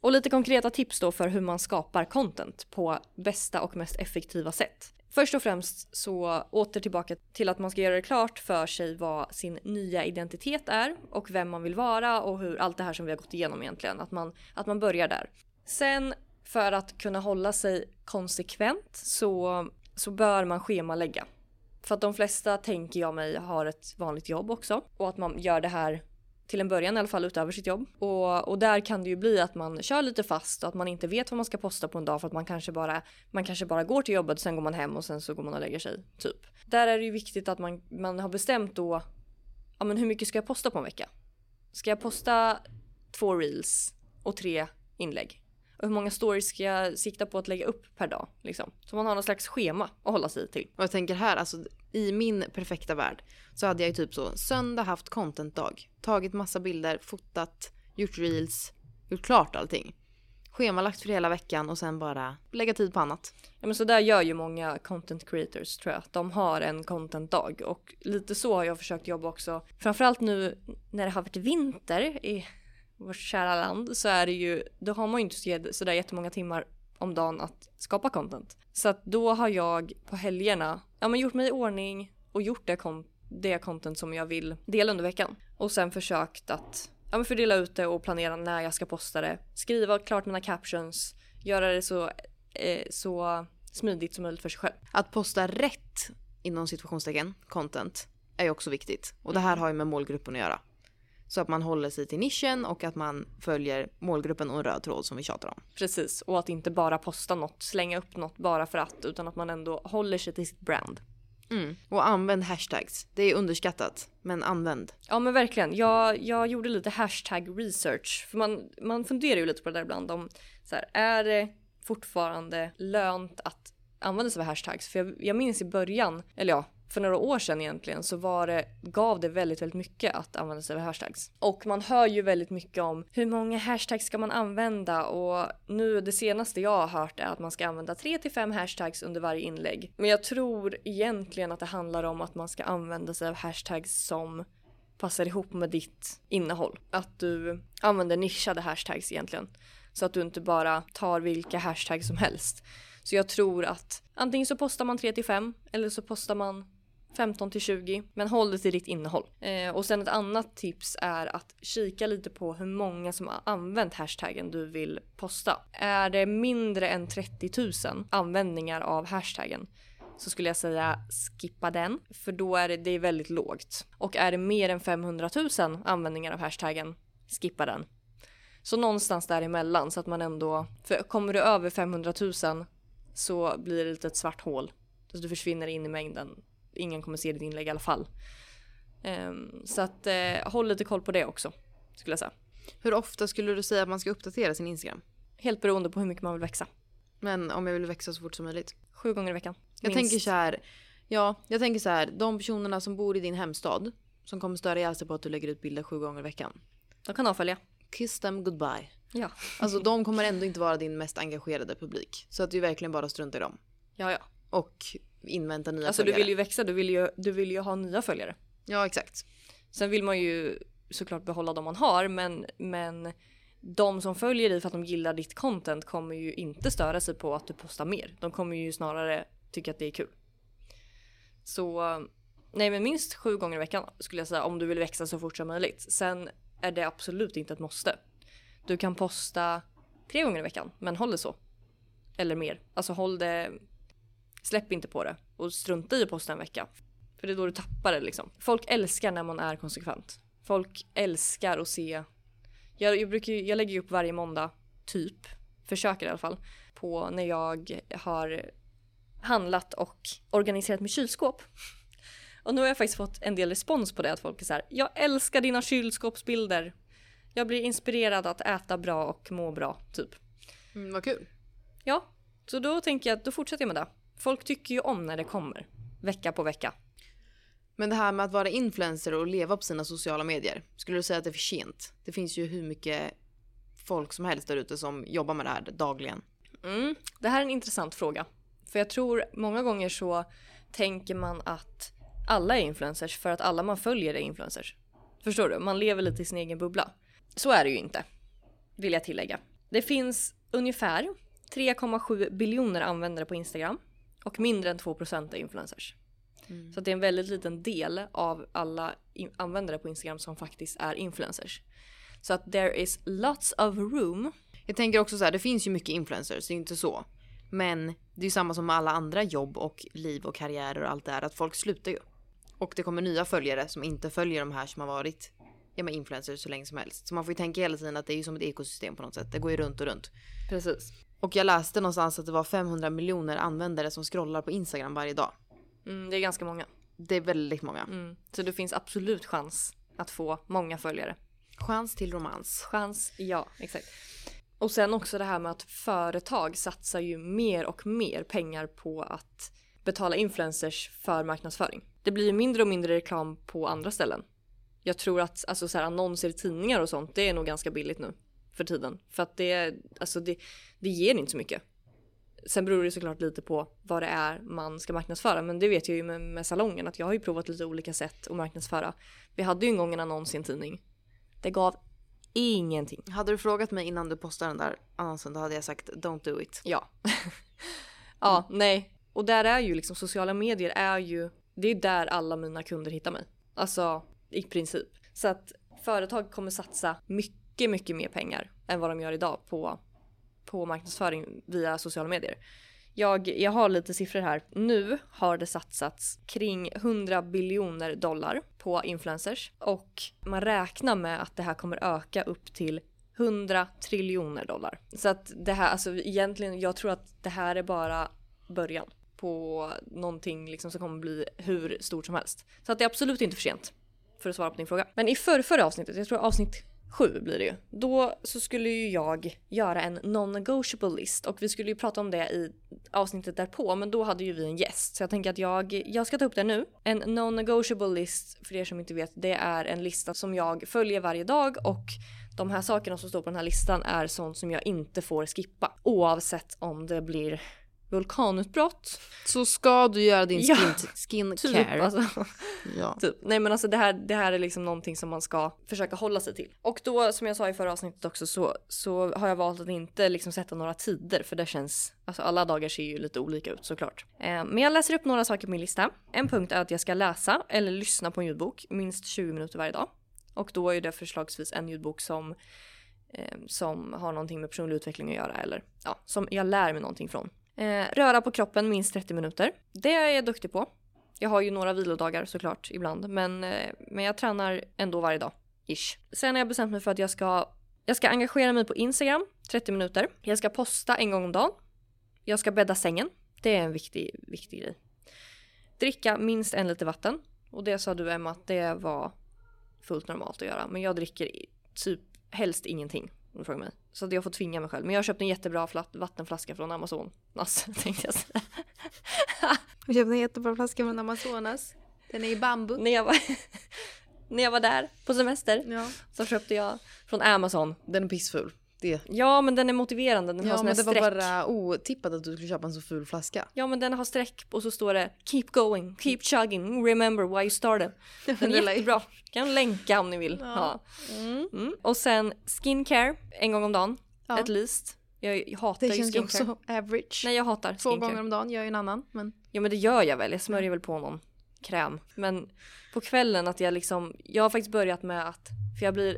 S2: Och lite konkreta tips då för hur man skapar content på bästa och mest effektiva sätt. Först och främst så åter tillbaka till att man ska göra det klart för sig vad sin nya identitet är och vem man vill vara och hur allt det här som vi har gått igenom egentligen. Att man, att man börjar där. Sen för att kunna hålla sig konsekvent så, så bör man schemalägga. För att de flesta tänker jag mig har ett vanligt jobb också och att man gör det här till en början i alla fall utöver sitt jobb. Och, och där kan det ju bli att man kör lite fast och att man inte vet vad man ska posta på en dag för att man kanske bara, man kanske bara går till jobbet, sen går man hem och sen så går man och lägger sig. Typ. Där är det ju viktigt att man, man har bestämt då, ja men hur mycket ska jag posta på en vecka? Ska jag posta två reels och tre inlägg? Och hur många stories ska jag sikta på att lägga upp per dag? Liksom. Så man har någon slags schema att hålla sig till.
S1: Och jag tänker här, alltså i min perfekta värld så hade jag ju typ så söndag haft contentdag. Tagit massa bilder, fotat, gjort reels, gjort klart allting. Schemalagt för hela veckan och sen bara lägga tid på annat.
S2: Ja men så där gör ju många content creators tror jag. De har en content-dag och lite så har jag försökt jobba också. Framförallt nu när det har varit vinter i vårt kära land så är det ju, då har man ju inte sådär jättemånga timmar om dagen att skapa content. Så att då har jag på helgerna ja, men gjort mig i ordning och gjort det, det content som jag vill dela under veckan. Och sen försökt att ja, men fördela ut det och planera när jag ska posta det. Skriva klart mina captions, göra det så, eh, så smidigt som möjligt för sig själv.
S1: Att posta rätt inom situationstecken content är ju också viktigt. Och det här har ju med målgruppen att göra. Så att man håller sig till nischen och att man följer målgruppen och en röd tråd som vi tjatar om.
S2: Precis, och att inte bara posta något, slänga upp något bara för att, utan att man ändå håller sig till sitt brand.
S1: Mm. Och använd hashtags. Det är underskattat, men använd.
S2: Ja men verkligen. Jag, jag gjorde lite hashtag research. För man, man funderar ju lite på det där ibland om så här, är det fortfarande lönt att använda sig av hashtags? För jag, jag minns i början, eller ja, för några år sedan egentligen så var det, gav det väldigt, väldigt mycket att använda sig av hashtags. Och man hör ju väldigt mycket om hur många hashtags ska man använda och nu det senaste jag har hört är att man ska använda 3 till 5 hashtags under varje inlägg. Men jag tror egentligen att det handlar om att man ska använda sig av hashtags som passar ihop med ditt innehåll. Att du använder nischade hashtags egentligen. Så att du inte bara tar vilka hashtags som helst. Så jag tror att antingen så postar man 3 till 5 eller så postar man 15 till 20, men håll det till ditt innehåll. Eh, och sen ett annat tips är att kika lite på hur många som har använt hashtaggen du vill posta. Är det mindre än 30 000 användningar av hashtaggen så skulle jag säga skippa den, för då är det, det är väldigt lågt. Och är det mer än 500 000 användningar av hashtaggen, skippa den. Så någonstans däremellan så att man ändå, för kommer du över 500 000 så blir det lite ett svart hål. Så du försvinner in i mängden ingen kommer se ditt inlägg i alla fall. Um, så att uh, håll lite koll på det också, skulle jag säga.
S1: Hur ofta skulle du säga att man ska uppdatera sin Instagram?
S2: Helt beroende på hur mycket man vill växa.
S1: Men om jag vill växa så fort som möjligt?
S2: Sju gånger i veckan.
S1: Minst. Jag tänker så här. Ja, jag tänker så här. De personerna som bor i din hemstad som kommer störa ihjäl sig på att du lägger ut bilder sju gånger i veckan.
S2: De kan avfölja.
S1: Kiss them goodbye.
S2: Ja.
S1: alltså de kommer ändå inte vara din mest engagerade publik. Så att du verkligen bara struntar i dem.
S2: Ja, ja.
S1: Och invänta nya
S2: alltså,
S1: följare.
S2: du vill ju växa, du vill ju, du vill ju ha nya följare.
S1: Ja exakt.
S2: Sen vill man ju såklart behålla de man har men, men de som följer dig för att de gillar ditt content kommer ju inte störa sig på att du postar mer. De kommer ju snarare tycka att det är kul. Så nej men minst sju gånger i veckan skulle jag säga om du vill växa så fort som möjligt. Sen är det absolut inte ett måste. Du kan posta tre gånger i veckan men håll det så. Eller mer. Alltså håll det Släpp inte på det och strunta i att posta en vecka. För det är då du tappar det liksom. Folk älskar när man är konsekvent. Folk älskar att se. Jag, jag, brukar, jag lägger upp varje måndag, typ, försöker i alla fall, på när jag har handlat och organiserat mitt kylskåp. Och nu har jag faktiskt fått en del respons på det att folk är så här, jag älskar dina kylskåpsbilder. Jag blir inspirerad att äta bra och må bra, typ.
S1: Mm, vad kul.
S2: Ja, så då tänker jag att då fortsätter jag med det. Folk tycker ju om när det kommer. Vecka på vecka.
S1: Men det här med att vara influencer och leva på sina sociala medier. Skulle du säga att det är för sent? Det finns ju hur mycket folk som helst där ute som jobbar med det här dagligen.
S2: Mm, det här är en intressant fråga. För jag tror många gånger så tänker man att alla är influencers för att alla man följer är influencers. Förstår du? Man lever lite i sin egen bubbla. Så är det ju inte. Vill jag tillägga. Det finns ungefär 3,7 biljoner användare på Instagram och mindre än 2% är influencers.
S1: Mm.
S2: Så det är en väldigt liten del av alla användare på Instagram som faktiskt är influencers. Så att there is lots of room.
S1: Jag tänker också så här, det finns ju mycket influencers, det är inte så. Men det är ju samma som med alla andra jobb och liv och karriärer och allt det här, att folk slutar ju. Och det kommer nya följare som inte följer de här som har varit ja, men influencers så länge som helst. Så man får ju tänka hela tiden att det är ju som ett ekosystem på något sätt. Det går ju runt och runt.
S2: Precis.
S1: Och jag läste någonstans att det var 500 miljoner användare som scrollar på Instagram varje dag.
S2: Mm, det är ganska många.
S1: Det är väldigt många.
S2: Mm. Så det finns absolut chans att få många följare.
S1: Chans till romans.
S2: Chans, ja exakt. Och sen också det här med att företag satsar ju mer och mer pengar på att betala influencers för marknadsföring. Det blir ju mindre och mindre reklam på andra ställen. Jag tror att alltså, så här, annonser i tidningar och sånt, det är nog ganska billigt nu för tiden. För att det, alltså, det, det ger inte så mycket. Sen beror det såklart lite på vad det är man ska marknadsföra. Men det vet jag ju med, med salongen att jag har ju provat lite olika sätt att marknadsföra. Vi hade ju en gång en annons i en tidning. Det gav ingenting.
S1: Hade du frågat mig innan du postade den där annonsen då hade jag sagt don't do it.
S2: Ja. ja, nej. Och där är ju liksom sociala medier är ju, det är där alla mina kunder hittar mig. Alltså i princip. Så att företag kommer satsa mycket, mycket mer pengar än vad de gör idag på, på marknadsföring via sociala medier. Jag, jag har lite siffror här. Nu har det satsats kring 100 biljoner dollar på influencers och man räknar med att det här kommer öka upp till 100 triljoner dollar. Så att det här, alltså egentligen, jag tror att det här är bara början på någonting liksom som kommer bli hur stort som helst. Så att det är absolut inte för sent för att svara på din fråga. Men i förra, förra avsnittet, jag tror avsnitt sju blir det ju. Då så skulle ju jag göra en non-negotiable list och vi skulle ju prata om det i avsnittet därpå men då hade ju vi en gäst så jag tänker att jag, jag ska ta upp det nu. En non-negotiable list, för er som inte vet, det är en lista som jag följer varje dag och de här sakerna som står på den här listan är sånt som jag inte får skippa oavsett om det blir vulkanutbrott.
S1: Så ska du göra din
S2: Ja,
S1: skin, skin
S2: Typ,
S1: care.
S2: alltså.
S1: Ja.
S2: Typ. Nej men alltså det här, det här är liksom någonting som man ska försöka hålla sig till. Och då som jag sa i förra avsnittet också så, så har jag valt att inte liksom sätta några tider för det känns, alltså alla dagar ser ju lite olika ut såklart. Eh, men jag läser upp några saker på min lista. En punkt är att jag ska läsa eller lyssna på en ljudbok minst 20 minuter varje dag. Och då är det förslagsvis en ljudbok som, eh, som har någonting med personlig utveckling att göra eller ja, som jag lär mig någonting från. Eh, röra på kroppen minst 30 minuter. Det är jag duktig på. Jag har ju några vilodagar såklart ibland, men, eh, men jag tränar ändå varje dag. Ish. Sen har jag bestämt mig för att jag ska, jag ska engagera mig på Instagram 30 minuter. Jag ska posta en gång om dagen. Jag ska bädda sängen. Det är en viktig, viktig grej. Dricka minst en liter vatten. Och det sa du Emma att det var fullt normalt att göra. Men jag dricker typ helst ingenting om du frågar mig. Så att jag får tvinga mig själv. Men jag har köpt en jättebra vattenflaska från Amazon. Alltså, tänkte jag säga.
S1: Jag köpte en jättebra flaska från Amazonas. Den är i bambu.
S2: när jag var, när jag var där på semester
S1: Ja.
S2: så köpte jag från Amazon.
S1: Den är pissful. Det.
S2: Ja men den är motiverande, den har
S1: Ja
S2: såna
S1: men det var
S2: streck.
S1: bara otippat att du skulle köpa en så ful flaska.
S2: Ja men den har streck och så står det Keep going, keep chugging, remember why you started. Den
S1: Det
S2: är jättebra. Kan länka om ni vill.
S1: Ja. Mm.
S2: Mm. Och sen skincare en gång om dagen.
S1: Ja.
S2: At least. Jag, jag hatar
S1: Det
S2: ju
S1: känns ju
S2: skincare.
S1: också average.
S2: Nej jag hatar
S1: Två
S2: skincare.
S1: gånger om dagen gör jag en annan. Men
S2: Ja men det gör jag väl, jag smörjer väl på någon kräm. Men på kvällen att jag liksom, jag har faktiskt börjat med att, för jag blir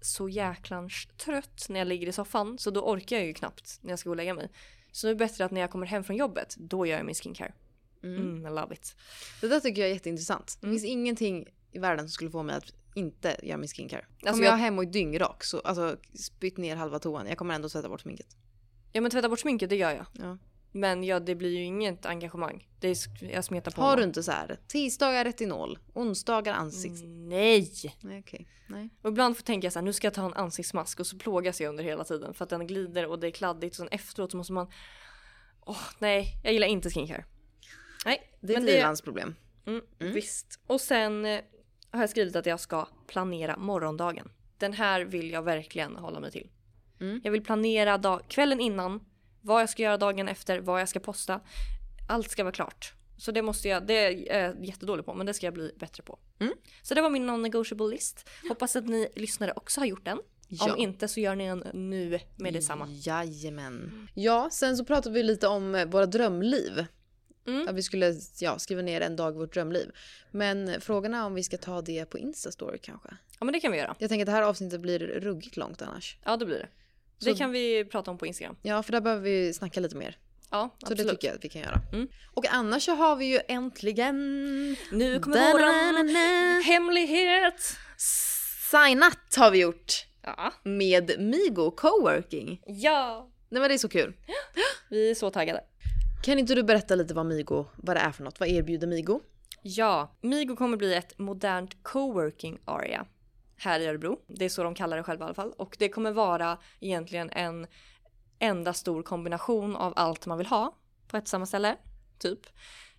S2: så jäklans trött när jag ligger i soffan så då orkar jag ju knappt när jag ska gå och lägga mig. Så det är bättre att när jag kommer hem från jobbet, då gör jag min skincare. Mm, I love it.
S1: det där tycker jag är jätteintressant. Det
S2: Mm.
S1: finns ingenting i världen som skulle få mig att inte göra min skincare.
S2: Alltså,
S1: Kommer jag
S2: jag-
S1: hem och är dyngrak, så, alltså spytt ner halva toan, jag kommer ändå tvätta bort sminket.
S2: Ja men tvätta bort sminket, det gör jag.
S1: Ja.
S2: Men ja, det blir ju inget engagemang. Det är, jag smetar på
S1: Har du inte så här tisdagar retinol, onsdagar ansikts...
S2: Mm, Nej!
S1: Nej okej. Nej.
S2: Och ibland får tänka jag så här, nu ska jag ta en ansiktsmask och så plågas jag under hela tiden för att den glider och det är kladdigt och sen efteråt så måste man... Åh nej, jag gillar inte skincare. Nej,
S1: Det är ett ilandsproblem.
S2: Mm,
S1: Mm.
S2: Visst. Och sen eh, har jag skrivit att jag ska planera morgondagen. Den här vill jag verkligen hålla mig till.
S1: Mm.
S2: Jag vill planera dag- kvällen innan, vad jag ska göra dagen efter, vad jag ska posta. Allt ska vara klart. Så det måste jag, det är jag jättedålig på men det ska jag bli bättre på.
S1: Mm.
S2: Så det var min non-negotiable list. Hoppas att ni lyssnare också har gjort den.
S1: Ja.
S2: Om inte så gör ni en nu med detsamma.
S1: Jajamän. Ja, sen så pratade vi lite om eh, våra drömliv.
S2: Mm.
S1: Att vi skulle ja, skriva ner en dag i vårt drömliv. Men frågan är om vi ska ta det på Instastory kanske.
S2: Ja men det kan vi göra.
S1: Jag tänker att det här avsnittet blir ruggigt långt annars.
S2: Ja det blir det.
S1: Så-
S2: Det kan vi prata om på Instagram.
S1: Ja, för där behöver vi snacka lite mer.
S2: Ja
S1: Så
S2: absolut.
S1: det tycker jag att vi kan göra.
S2: Mm.
S1: Och annars så har vi ju äntligen
S2: Nu kommer våran
S1: Da-na-na-na.
S2: hemlighet.
S1: signat har vi gjort
S2: Ja.
S1: med Migo Coworking.
S2: Ja.
S1: Nej men det är så kul.
S2: Vi är så taggade.
S1: Kan inte du berätta lite vad Migo, vad det är för något? Vad erbjuder Migo?
S2: Ja, Migo kommer bli ett modernt coworking area här i Örebro. Det är så de kallar det själva i alla fall. Och det kommer vara egentligen en enda stor kombination av allt man vill ha på ett samma ställe. Typ.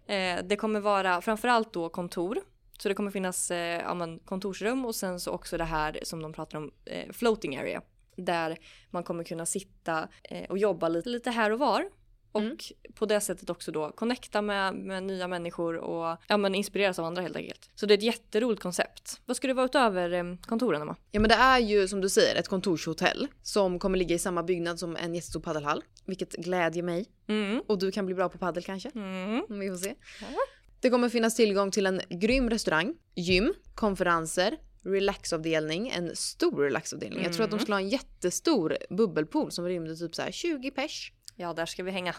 S2: Eh, det kommer vara framförallt då kontor. Så det kommer finnas eh, ja, men kontorsrum och sen så också det här som de pratar om, eh, floating area. Där man kommer kunna sitta eh, och jobba lite, lite här och var. Och
S1: Mm.
S2: på det sättet också då connecta med, med nya människor och ja, men inspireras av andra helt enkelt. Så det är ett jätteroligt koncept. Vad ska det vara utöver eh, kontoren Emma?
S1: Ja men det är ju som du säger ett kontorshotell som kommer ligga i samma byggnad som en jättestor paddelhall. Vilket glädjer mig.
S2: Mm.
S1: Och du kan bli bra på paddel kanske?
S2: Mm.
S1: Vi får se. Det kommer finnas tillgång till en grym restaurang, gym, konferenser, relaxavdelning, en stor relaxavdelning. Jag tror att de
S2: Mm.
S1: skulle ha en jättestor bubbelpool som rymde typ så här 20 pers.
S2: Ja, där ska vi hänga.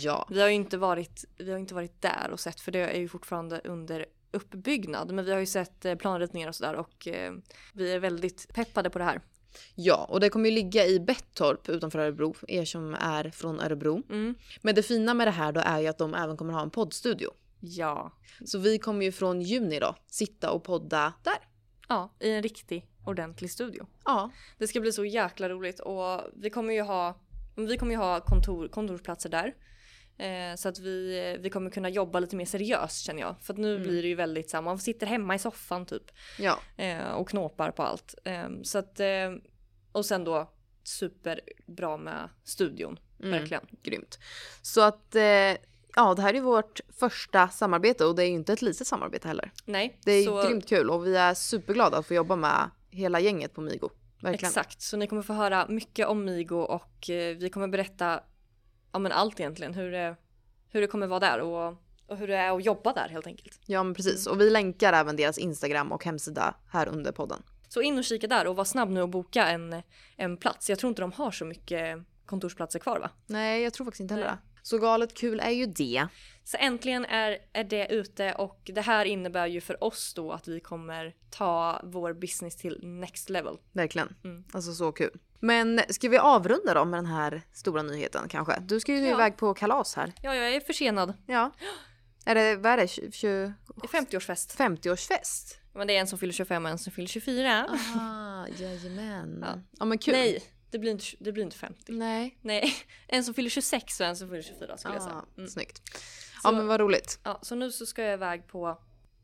S1: Ja.
S2: Vi har ju inte varit, vi har inte varit där och sett för det är ju fortfarande under uppbyggnad. Men vi har ju sett eh, planritningar och sådär och eh, vi är väldigt peppade på det här.
S1: Ja, och det kommer ju ligga i Bettorp utanför Örebro, er som är från Örebro.
S2: Mm.
S1: Men det fina med det här då är ju att de även kommer ha en poddstudio.
S2: Ja.
S1: Så vi kommer ju från juni då sitta och podda där.
S2: Ja, i en riktig ordentlig studio.
S1: Ja,
S2: Det ska bli så jäkla roligt och vi kommer ju ha, vi kommer ju ha kontor, kontorsplatser där. Eh, så att vi, vi kommer kunna jobba lite mer seriöst känner jag. För att nu
S1: Mm.
S2: blir det ju väldigt så här, man sitter hemma i soffan typ.
S1: ja,
S2: Eh, och knåpar på allt. Eh, så att, eh, och sen då superbra med studion.
S1: Mm.
S2: Verkligen.
S1: grymt. Så att eh, ja, det här är vårt första samarbete och det är ju inte ett litet samarbete heller.
S2: Nej,
S1: Det är
S2: så,
S1: grymt kul och vi är superglada att få jobba med hela gänget på Migo. Verkligen.
S2: Exakt, så ni kommer få höra mycket om Migo och eh, vi kommer berätta ja, men allt egentligen. Hur det, hur det kommer vara där och, och hur det är att jobba där helt enkelt.
S1: Ja men precis och vi länkar även deras Instagram och hemsida här under podden.
S2: Så in och kika där och var snabb nu och boka en, en plats. Jag tror inte de har så mycket kontorsplatser kvar va?
S1: Nej jag tror faktiskt inte heller det. Så galet kul är ju det.
S2: Så äntligen är, är det ute och det här innebär ju för oss då att vi kommer ta vår business till next level.
S1: Verkligen.
S2: Mm.
S1: Alltså så kul. Men ska vi avrunda då med den här stora nyheten kanske? Du ska ju
S2: Ja.
S1: iväg på kalas här.
S2: Ja, jag är försenad.
S1: Ja. Är det, vad är det, 20,
S2: Det är 50-årsfest.
S1: 50-årsfest?
S2: Men det är en som fyller 25 och en som fyller 24.
S1: Aha, jajamän.
S2: Ja.
S1: Ja. men kul.
S2: Nej, det blir, inte, det blir inte 50.
S1: Nej.
S2: Nej, en som fyller 26 och en som fyller 24 skulle jag säga.
S1: Ah,
S2: Mm.
S1: Snyggt.
S2: Så,
S1: Ja men vad roligt.
S2: ja, så nu så ska jag iväg på,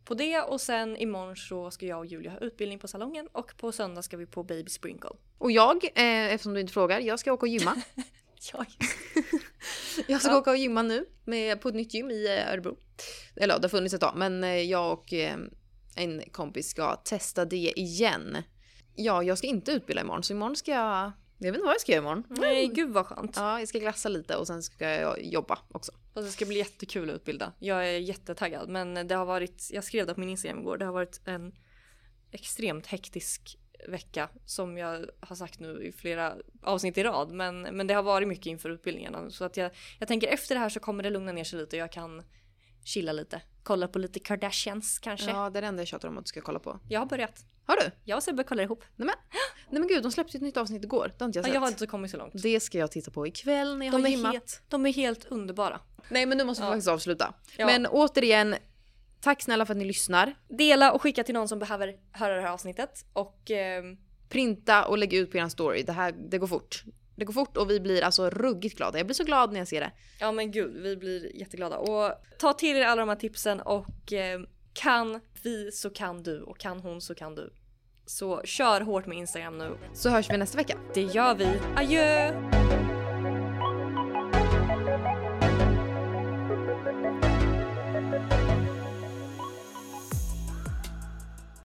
S2: på det och sen imorgon så ska jag och Julia ha utbildning på salongen och på söndag ska vi på Baby Sprinkle.
S1: Och jag, eh, eftersom du inte frågar, jag ska åka och gymma.
S2: Ja,
S1: Jag ska
S2: Ja.
S1: åka och gymma nu med, på ett nytt gym i eh, Örebro. Eller ja, det har funnits ett tag men eh, jag och eh, en kompis ska testa det igen. Ja, jag ska inte utbilda imorgon så imorgon ska jag... Jag vet inte vad jag ska göra imorgon.
S2: Nej, gud vad skönt.
S1: Ja, jag ska glassa lite och sen ska jag jobba också.
S2: Fast det ska bli jättekul att utbilda. Jag är jättetaggad men det har varit, jag skrev det på min Instagram igår, det har varit en extremt hektisk vecka som jag har sagt nu i flera avsnitt i rad. Men, men det har varit mycket inför utbildningarna så att jag, jag tänker efter det här så kommer det lugna ner sig lite och jag kan chilla lite. Kolla på lite Kardashians kanske.
S1: Ja, det är det enda jag tjatar om att du ska kolla på.
S2: Jag har börjat.
S1: Har du?
S2: Jag och Sebbe kollar ihop.
S1: Nej men gud, de släppte ett nytt avsnitt igår. Det har inte jag
S2: Ja,
S1: sett.
S2: jag har inte kommit så långt.
S1: Det ska jag titta på ikväll när jag
S2: De
S1: har gymmat.
S2: helt, de är helt underbara.
S1: Nej men nu måste vi
S2: Ja.
S1: faktiskt avsluta.
S2: Ja.
S1: Men återigen, tack snälla för att ni lyssnar.
S2: Dela och skicka till någon som behöver höra det här avsnittet. Och ehm,
S1: Printa och lägg ut på er story. Det här det går fort. Det går fort och vi blir alltså ruggigt glada. Jag blir så glad när jag ser det.
S2: Ja men gud, vi blir jätteglada. Och ta till er alla de här tipsen och eh, kan vi så kan du och kan hon så kan du. Så kör hårt med Instagram nu.
S1: Så hörs vi nästa vecka.
S2: Det gör vi. Adjö!